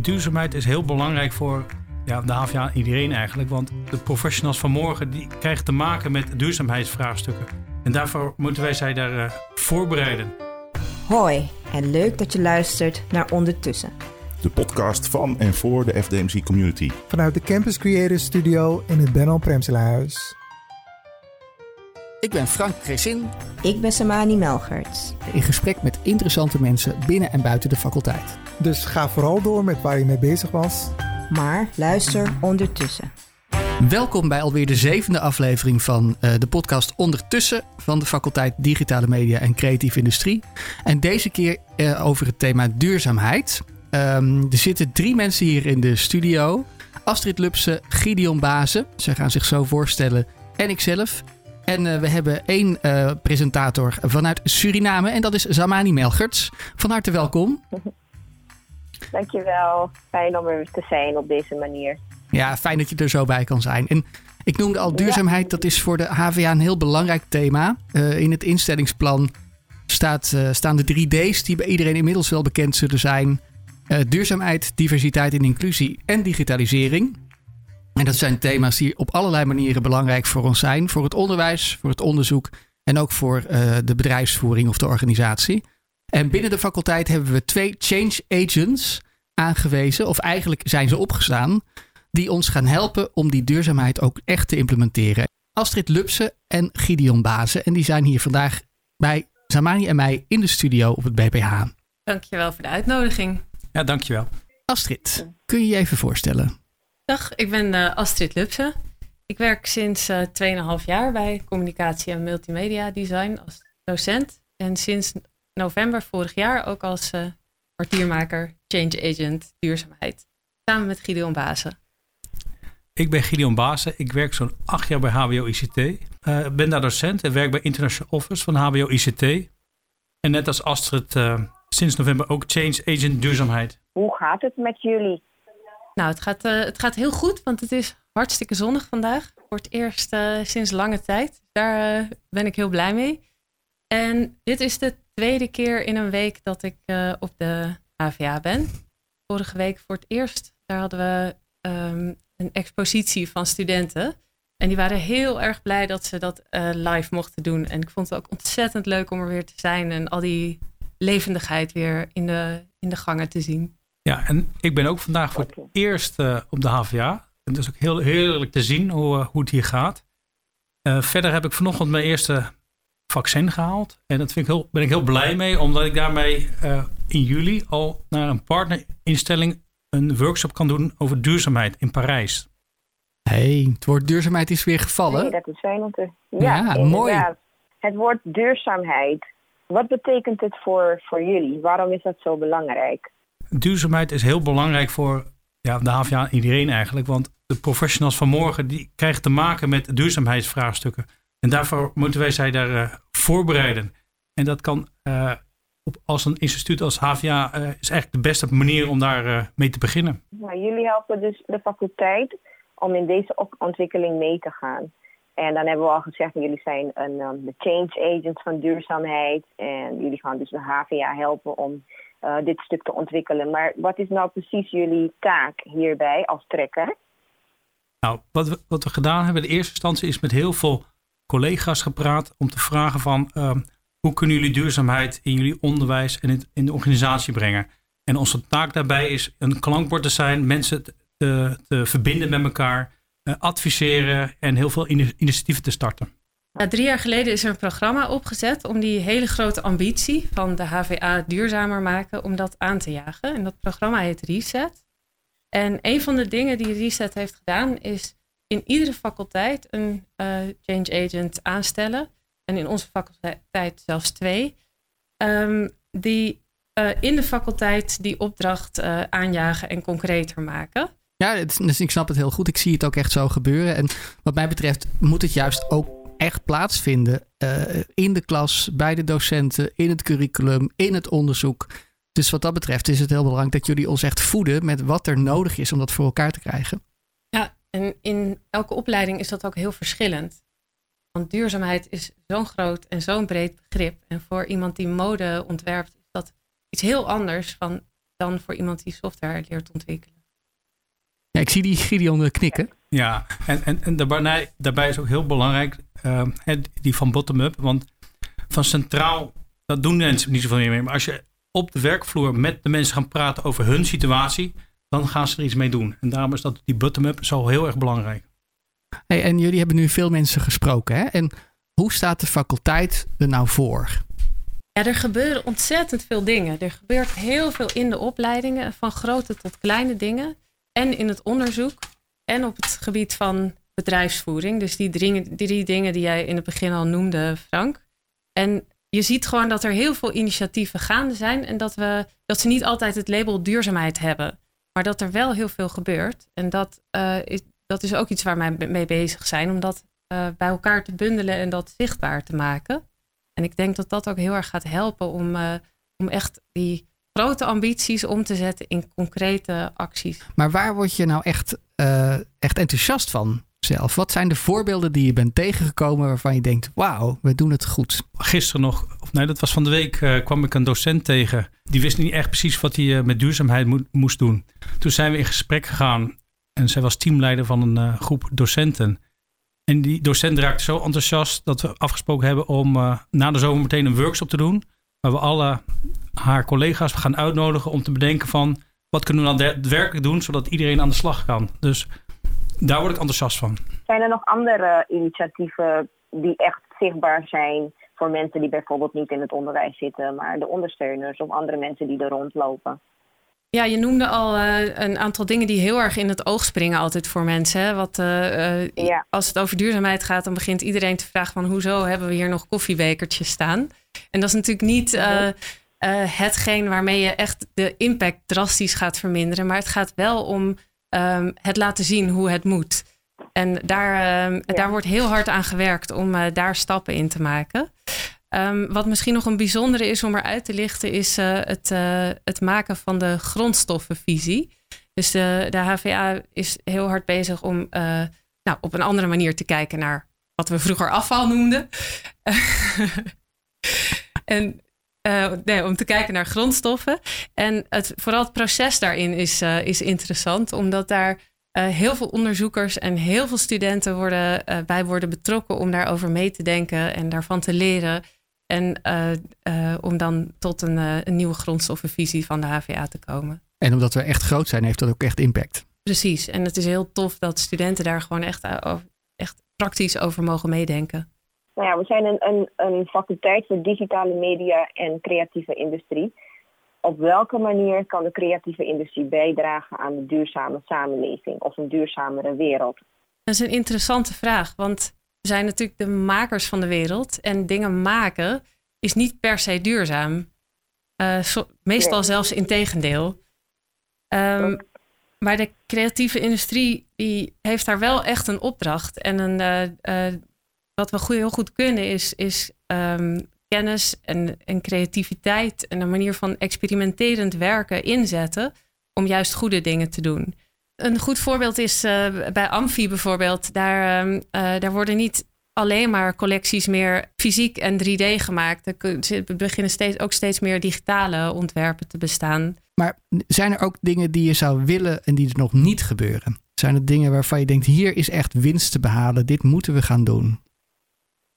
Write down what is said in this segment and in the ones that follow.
duurzaamheid is heel belangrijk voor ja, de HVA en iedereen eigenlijk. Want de professionals van morgen die krijgen te maken met duurzaamheidsvraagstukken. En daarvoor moeten wij zij daar uh, voorbereiden. Hoi en leuk dat je luistert naar Ondertussen. De podcast van en voor de FDMC community. Vanuit de Campus Creators Studio in het Benno Premselaarhuis. Ik ben Frank Cresin. Ik ben Samani Melgerts. In gesprek met interessante mensen binnen en buiten de faculteit. Dus ga vooral door met waar je mee bezig was. Maar luister ondertussen. Welkom bij alweer de zevende aflevering van uh, de podcast Ondertussen van de faculteit Digitale Media en Creatieve Industrie. En deze keer uh, over het thema duurzaamheid. Um, er zitten drie mensen hier in de studio. Astrid Lupse, Gideon Bazen, zij gaan zich zo voorstellen, en ikzelf. En uh, we hebben één uh, presentator vanuit Suriname en dat is Zamani Melgerts. Van harte welkom. Dankjewel. Fijn om er te zijn op deze manier. Ja, fijn dat je er zo bij kan zijn. En ik noemde al duurzaamheid, dat is voor de HVA een heel belangrijk thema. Uh, in het instellingsplan staat, staan de drie D's die bij iedereen inmiddels wel bekend zullen zijn. Duurzaamheid, diversiteit en inclusie en digitalisering. En dat zijn thema's die op allerlei manieren belangrijk voor ons zijn. Voor het onderwijs, voor het onderzoek en ook voor de bedrijfsvoering of de organisatie. En binnen de faculteit hebben we twee change agents aangewezen, of eigenlijk zijn ze opgestaan, die ons gaan helpen om die duurzaamheid ook echt te implementeren. Astrid Lupse en Gideon Bazen. En die zijn hier vandaag bij Zamani en mij in de studio op het BPH. Dankjewel voor de uitnodiging. Ja, dankjewel. Astrid, kun je je even voorstellen? Dag, ik ben uh, Astrid Lupse. Ik werk sinds uh, 2,5 jaar bij communicatie en multimedia design als docent. En sinds november vorig jaar ook als uh, kwartiermaker, change agent, duurzaamheid. Samen met Gideon Bazen. Ik ben Gideon Bazen. Ik werk zo'n acht jaar bij HBO ICT. Ik uh, ben daar docent en werk bij International Office van HBO ICT. En net als Astrid uh, sinds november ook change agent duurzaamheid. Hoe gaat het met jullie? Nou, het gaat, uh, het gaat heel goed, want het is hartstikke zonnig vandaag. Voor het eerst sinds lange tijd. Daar ben ik heel blij mee. En dit is de tweede keer in een week dat ik op de HVA ben. Vorige week voor het eerst, daar hadden we um, een expositie van studenten. En die waren heel erg blij dat ze dat live mochten doen. En ik vond het ook ontzettend leuk om er weer te zijn en al die levendigheid weer in de, in de gangen te zien. Ja, en ik ben ook vandaag voor het eerst uh, op de HVA. En het is ook heel heerlijk te zien hoe, hoe het hier gaat. verder heb ik vanochtend mijn eerste vaccin gehaald. En dat vind ik heel, ben ik heel blij mee, omdat ik daarmee uh, in juli al naar een partnerinstelling een workshop kan doen over duurzaamheid in Parijs. hey, het woord duurzaamheid is weer gevallen. Nee, dat is fijn om te... Ja, ja mooi. Het woord duurzaamheid, wat betekent het voor, voor jullie? Waarom is dat zo belangrijk? Duurzaamheid is heel belangrijk voor ja, de HVA iedereen eigenlijk. Want de professionals van morgen die krijgen te maken met duurzaamheidsvraagstukken. En daarvoor moeten wij zij daar uh, voorbereiden. En dat kan uh, op, als een instituut als HVA uh, is eigenlijk de beste manier om daar mee te beginnen. Nou, jullie helpen dus de faculteit om in deze ontwikkeling mee te gaan. En dan hebben we al gezegd, jullie zijn een, um, de change agents van duurzaamheid. En jullie gaan dus de HVA helpen om uh, dit stuk te ontwikkelen. Maar wat is nou precies jullie taak hierbij als trekker? Nou, wat we, wat we gedaan hebben in eerste instantie is met heel veel collega's gepraat om te vragen van uh, hoe kunnen jullie duurzaamheid in jullie onderwijs en in, in, de organisatie brengen. En onze taak daarbij is een klankbord te zijn, mensen te, te verbinden met elkaar, uh, adviseren en heel veel initiatieven te starten. Nou, drie jaar geleden is er een programma opgezet om die hele grote ambitie van de HVA duurzamer maken, om dat aan te jagen. En dat programma heet Reset. En een van de dingen die Reset heeft gedaan is in iedere faculteit een uh, change agent aanstellen. En in onze faculteit zelfs twee. Um, die uh, in de faculteit die opdracht uh, aanjagen en concreter maken. Ja, dus ik snap het heel goed. Ik zie het ook echt zo gebeuren. En wat mij betreft moet het juist ook echt plaatsvinden in de klas, bij de docenten, in het curriculum, in het onderzoek. Dus wat dat betreft is het heel belangrijk dat jullie ons echt voeden met wat er nodig is om dat voor elkaar te krijgen. En in elke opleiding is dat ook heel verschillend. Want duurzaamheid is zo'n groot en zo'n breed begrip. En voor iemand die mode ontwerpt, is dat iets heel anders van dan voor iemand die software leert ontwikkelen. Ja, ik zie die Gideon eh, knikken. Ja, en, en, en daarbij, daarbij is ook heel belangrijk uh, die van bottom-up. Want van centraal, dat doen mensen niet zoveel meer mee. Maar als je op de werkvloer met de mensen gaat praten over hun situatie, dan gaan ze er iets mee doen. En daarom is dat die bottom-up zo heel erg belangrijk. Hey, en jullie hebben nu veel mensen gesproken. Hè? En hoe staat de faculteit er nou voor? Ja, er gebeuren ontzettend veel dingen. Er gebeurt heel veel in de opleidingen, van grote tot kleine dingen. En in het onderzoek. En op het gebied van bedrijfsvoering. Dus die drie, die dingen die jij in het begin al noemde, Frank. En je ziet gewoon dat er heel veel initiatieven gaande zijn. En dat, we, dat ze niet altijd het label duurzaamheid hebben. Maar dat er wel heel veel gebeurt. En dat, uh, is, dat is ook iets waar wij mee bezig zijn. Om dat uh, bij elkaar te bundelen en dat zichtbaar te maken. En ik denk dat dat ook heel erg gaat helpen om, uh, om echt die grote ambities om te zetten in concrete acties. Maar waar word je nou echt, uh, echt enthousiast van zelf? Wat zijn de voorbeelden die je bent tegengekomen waarvan je denkt, wauw, we doen het goed? Gisteren nog, of nee, dat was van de week, uh, kwam ik een docent tegen. Die wist niet echt precies wat hij met duurzaamheid mo moest doen. Toen zijn we in gesprek gegaan en zij was teamleider van een groep docenten. En die docent raakte zo enthousiast dat we afgesproken hebben om uh, na de zomer meteen een workshop te doen. Waar we alle haar collega's gaan uitnodigen om te bedenken van wat kunnen we dan werkelijk doen zodat iedereen aan de slag kan. Dus daar word ik enthousiast van. Zijn er nog andere initiatieven die echt zichtbaar zijn voor mensen die bijvoorbeeld niet in het onderwijs zitten, maar de ondersteuners of andere mensen die er rondlopen? Ja, je noemde al uh, een aantal dingen die heel erg in het oog springen altijd voor mensen. Hè? Wat, uh, uh, ja. Als het over duurzaamheid gaat, dan begint iedereen te vragen van hoezo hebben we hier nog koffiebekertjes staan? En dat is natuurlijk niet hetgeen waarmee je echt de impact drastisch gaat verminderen. Maar het gaat wel om um, het laten zien hoe het moet. En daar, ja. daar wordt heel hard aan gewerkt om daar stappen in te maken. Um, wat misschien nog een bijzondere is om eruit te lichten, is uh, het, het maken van de grondstoffenvisie. Dus de, de HVA is heel hard bezig om nou, op een andere manier te kijken naar wat we vroeger afval noemden. en nee, om te kijken naar grondstoffen. En het, vooral het proces daarin is, is interessant, omdat daar heel veel onderzoekers en heel veel studenten worden, bij worden betrokken om daarover mee te denken en daarvan te leren. En om dan tot een, een, nieuwe grondstoffenvisie van de HVA te komen. En omdat we echt groot zijn, heeft dat ook echt impact. Precies. En het is heel tof dat studenten daar gewoon echt, echt praktisch over mogen meedenken. Nou ja, we zijn een, een, een faculteit voor digitale media en creatieve industrie. Op welke manier kan de creatieve industrie bijdragen aan de duurzame samenleving of een duurzamere wereld? Dat is een interessante vraag, want we zijn natuurlijk de makers van de wereld. En dingen maken is niet per se duurzaam. Uh, so, meestal nee. zelfs in tegendeel. Um, maar de creatieve industrie die heeft daar wel echt een opdracht. En een, uh, uh, wat we goed, heel goed kunnen is, is um, kennis en, en creativiteit en een manier van experimenterend werken inzetten om juist goede dingen te doen. Een goed voorbeeld is uh, bij Amfi bijvoorbeeld. Daar, uh, daar worden niet alleen maar collecties meer fysiek en 3D gemaakt. Er beginnen steeds, ook steeds meer digitale ontwerpen te bestaan. Maar zijn er ook dingen die je zou willen en die er nog niet gebeuren? Zijn er dingen waarvan je denkt, hier is echt winst te behalen, dit moeten we gaan doen?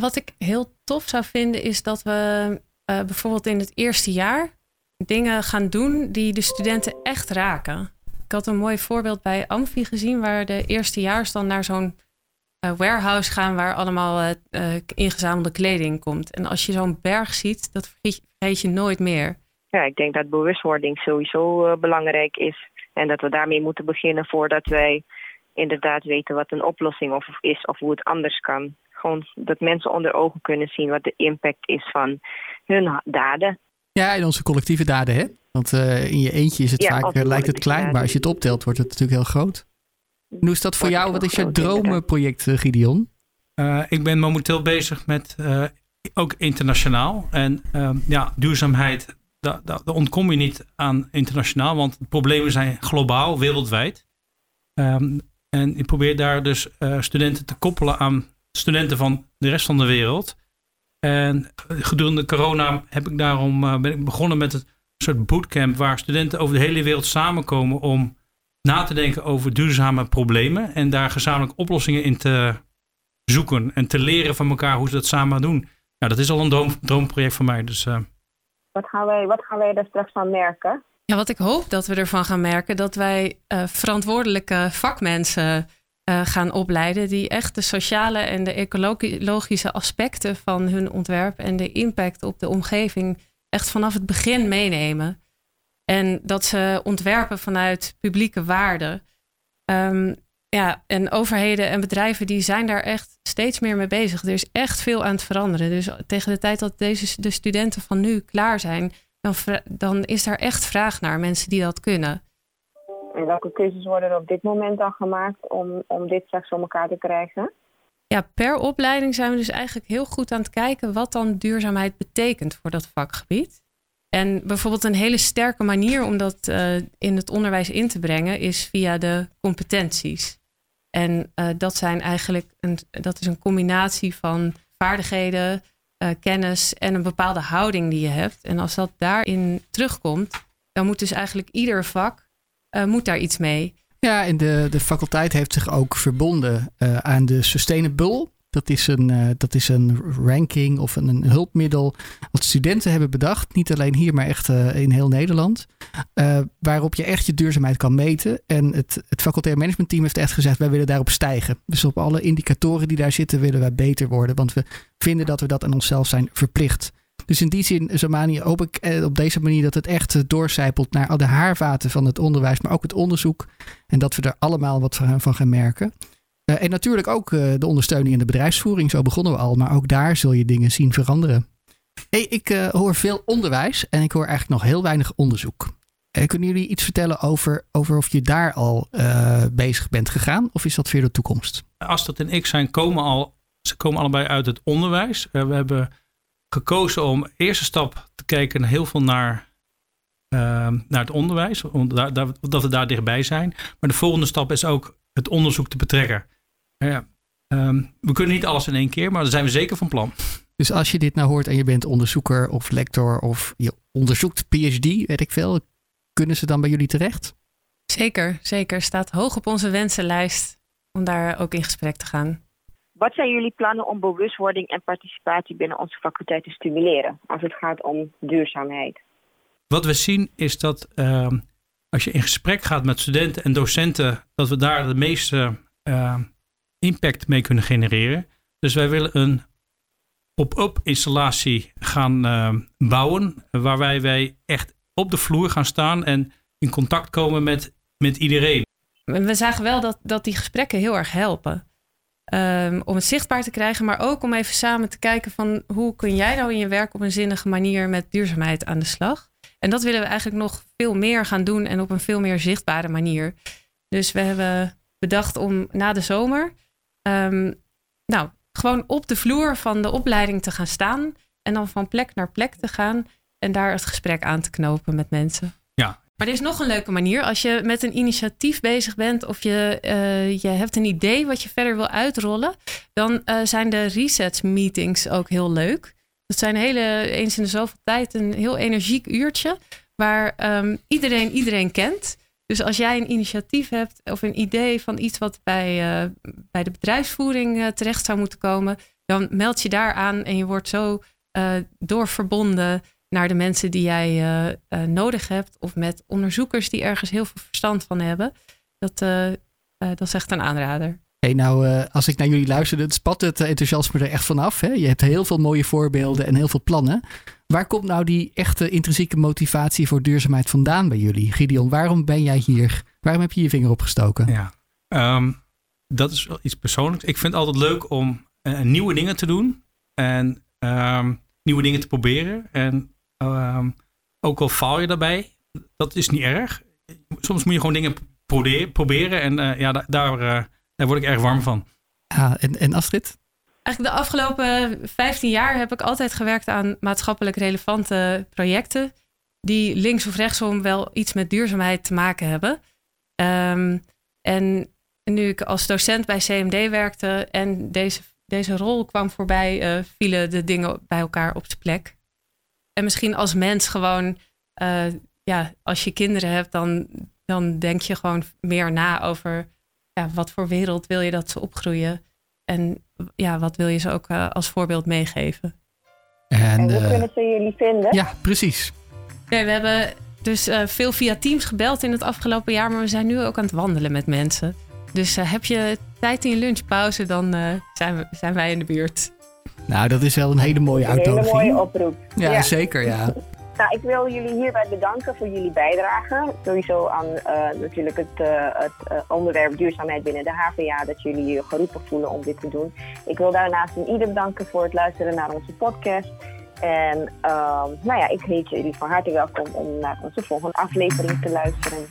Wat ik heel tof zou vinden is dat we uh, bijvoorbeeld in het eerste jaar dingen gaan doen die de studenten echt raken. Ik had een mooi voorbeeld bij Amfi gezien, waar de eerstejaars dan naar zo'n uh, warehouse gaan waar allemaal uh, ingezamelde kleding komt. En als je zo'n berg ziet, dat vergeet, je nooit meer. Ja, ik denk dat bewustwording sowieso belangrijk is. En dat we daarmee moeten beginnen voordat wij inderdaad weten wat een oplossing of is of hoe het anders kan. Gewoon dat mensen onder ogen kunnen zien wat de impact is van hun daden. Ja, in onze collectieve daden, hè? Want uh, in je eentje is het ja, vaak, uh, lijkt het klein, maar als je het optelt, wordt het natuurlijk heel groot. En hoe is dat voor Wordt jou? Wat is je dromenproject, Gideon? Uh, ik ben momenteel bezig met ook internationaal. En ja, duurzaamheid, daar, ontkom je niet aan internationaal, want de problemen zijn globaal, wereldwijd. Um, en ik probeer daar dus studenten te koppelen aan studenten van de rest van de wereld. En gedurende corona heb ik daarom, ben ik begonnen met het soort bootcamp waar studenten over de hele wereld samenkomen om na te denken over duurzame problemen en daar gezamenlijk oplossingen in te zoeken en te leren van elkaar hoe ze dat samen doen. Nou, dat is al een droom, droomproject van mij. Dus, uh... wat, gaan wij, wat gaan wij daar straks van merken? Ja, wat ik hoop dat we ervan gaan merken, dat wij uh, verantwoordelijke vakmensen uh, gaan opleiden die echt de sociale en de ecologische aspecten van hun ontwerp en de impact op de omgeving echt vanaf het begin meenemen. En dat ze ontwerpen vanuit publieke waarden. Um, ja, en overheden en bedrijven die zijn daar echt steeds meer mee bezig. Er is echt veel aan het veranderen. Dus tegen de tijd dat deze, de studenten van nu klaar zijn, dan, dan is daar echt vraag naar mensen die dat kunnen. En welke keuzes worden er op dit moment dan gemaakt om, om dit straks om elkaar te krijgen? Ja, per opleiding zijn we dus eigenlijk heel goed aan het kijken wat dan duurzaamheid betekent voor dat vakgebied. En bijvoorbeeld een hele sterke manier om dat uh, in het onderwijs in te brengen is via de competenties. En uh, dat zijn eigenlijk een, dat is een combinatie van vaardigheden, uh, kennis en een bepaalde houding die je hebt. En als dat daarin terugkomt, dan moet dus eigenlijk ieder vak moet daar iets mee. Ja, en de, de faculteit heeft zich ook verbonden aan de Sustainable dat is een, uh, dat is een ranking of een, een, hulpmiddel wat studenten hebben bedacht. Niet alleen hier, maar echt in heel Nederland. Waarop je echt je duurzaamheid kan meten. En het, het facultair managementteam heeft echt gezegd, wij willen daarop stijgen. Dus op alle indicatoren die daar zitten, willen wij beter worden. Want we vinden dat we dat aan onszelf zijn verplicht. Dus in die zin, Zamani, hoop ik op deze manier dat het echt doorcijpelt naar de haarvaten van het onderwijs, maar ook het onderzoek. En dat we er allemaal wat van gaan merken. Uh, en natuurlijk ook de ondersteuning in de bedrijfsvoering. Zo begonnen we al. Maar ook daar zul je dingen zien veranderen. Hey, ik hoor veel onderwijs en ik hoor eigenlijk nog heel weinig onderzoek. kunnen jullie iets vertellen over, over of je daar al bezig bent gegaan? Of is dat weer de toekomst? Astrid en ik zijn komen al, ze komen allebei uit het onderwijs. we hebben gekozen om eerste stap te kijken heel veel naar, naar het onderwijs. Omdat dat we daar dichtbij zijn. Maar de volgende stap is ook het onderzoek te betrekken. Ja, um, we kunnen niet alles in één keer, maar daar zijn we zeker van plan. Dus als je dit nou hoort en je bent onderzoeker of lector of je onderzoekt PhD, weet ik veel, kunnen ze dan bij jullie terecht? Zeker, zeker. Staat hoog op onze wensenlijst om daar ook in gesprek te gaan. Wat zijn jullie plannen om bewustwording en participatie binnen onze faculteit te stimuleren als het gaat om duurzaamheid? Wat we zien is dat uh, als je in gesprek gaat met studenten en docenten, dat we daar de meeste uh, impact mee kunnen genereren. Dus wij willen een pop-up installatie gaan uh, bouwen, waarbij wij echt op de vloer gaan staan en in contact komen met, met iedereen. We zagen wel dat, dat die gesprekken heel erg helpen. Um, om het zichtbaar te krijgen, maar ook om even samen te kijken van hoe kun jij nou in je werk op een zinnige manier met duurzaamheid aan de slag. En dat willen we eigenlijk nog veel meer gaan doen en op een veel meer zichtbare manier. Dus we hebben bedacht om na de zomer, um, nou, gewoon op de vloer van de opleiding te gaan staan. En dan van plek naar plek te gaan en daar het gesprek aan te knopen met mensen. Maar er is nog een leuke manier. Als je met een initiatief bezig bent of je, uh, je hebt een idee wat je verder wil uitrollen, dan uh, zijn de reset meetings ook heel leuk. Dat zijn hele, eens in de zoveel tijd, een heel energiek uurtje. Waar um, iedereen iedereen kent. Dus als jij een initiatief hebt of een idee van iets wat bij, uh, bij de bedrijfsvoering terecht zou moeten komen, dan meld je daar aan en je wordt zo doorverbonden naar de mensen die jij nodig hebt. Of met onderzoekers die ergens heel veel verstand van hebben. Dat, dat is echt een aanrader hey, nou, uh, als ik naar jullie luister, dan spat het enthousiasme er echt vanaf. Hè? Je hebt heel veel mooie voorbeelden en heel veel plannen. Waar komt nou die echte intrinsieke motivatie voor duurzaamheid vandaan bij jullie? Gideon, waarom ben jij hier? Waarom heb je je vinger opgestoken? Ja, um, dat is wel iets persoonlijks. Ik vind het altijd leuk om uh, nieuwe dingen te doen. En um, nieuwe dingen te proberen. En um, ook al faal je daarbij, dat is niet erg. Soms moet je gewoon dingen proberen. En uh, ja, daar... daar daar word ik erg warm van. Ja, en, en Astrid? Eigenlijk de afgelopen 15 jaar heb ik altijd gewerkt aan maatschappelijk relevante projecten. Die links of rechtsom wel iets met duurzaamheid te maken hebben. Um, en nu ik als docent bij CMD werkte en deze, deze rol kwam voorbij, uh, vielen de dingen bij elkaar op zijn plek. En misschien als mens gewoon ja, als je kinderen hebt, dan, dan denk je gewoon meer na over ja, wat voor wereld wil je dat ze opgroeien. En ja, wat wil je ze ook als voorbeeld meegeven. En, en hoe kunnen ze jullie vinden? Ja, precies. Ja, we hebben dus veel via Teams gebeld in het afgelopen jaar, maar we zijn nu ook aan het wandelen met mensen. Dus heb je tijd in je lunchpauze, dan zijn, we, zijn wij in de buurt. Nou, dat is wel een hele mooie uitdaging. Een hele mooie oproep. Ja, zeker, ja. Nou, ik wil jullie hierbij bedanken voor jullie bijdrage. Sowieso aan uh, natuurlijk het, uh, het uh, onderwerp duurzaamheid binnen de HVA, dat jullie je geroepen voelen om dit te doen. Ik wil daarnaast een ieder bedanken voor het luisteren naar onze podcast. En nou ja, ik heet jullie van harte welkom om naar onze volgende aflevering te luisteren.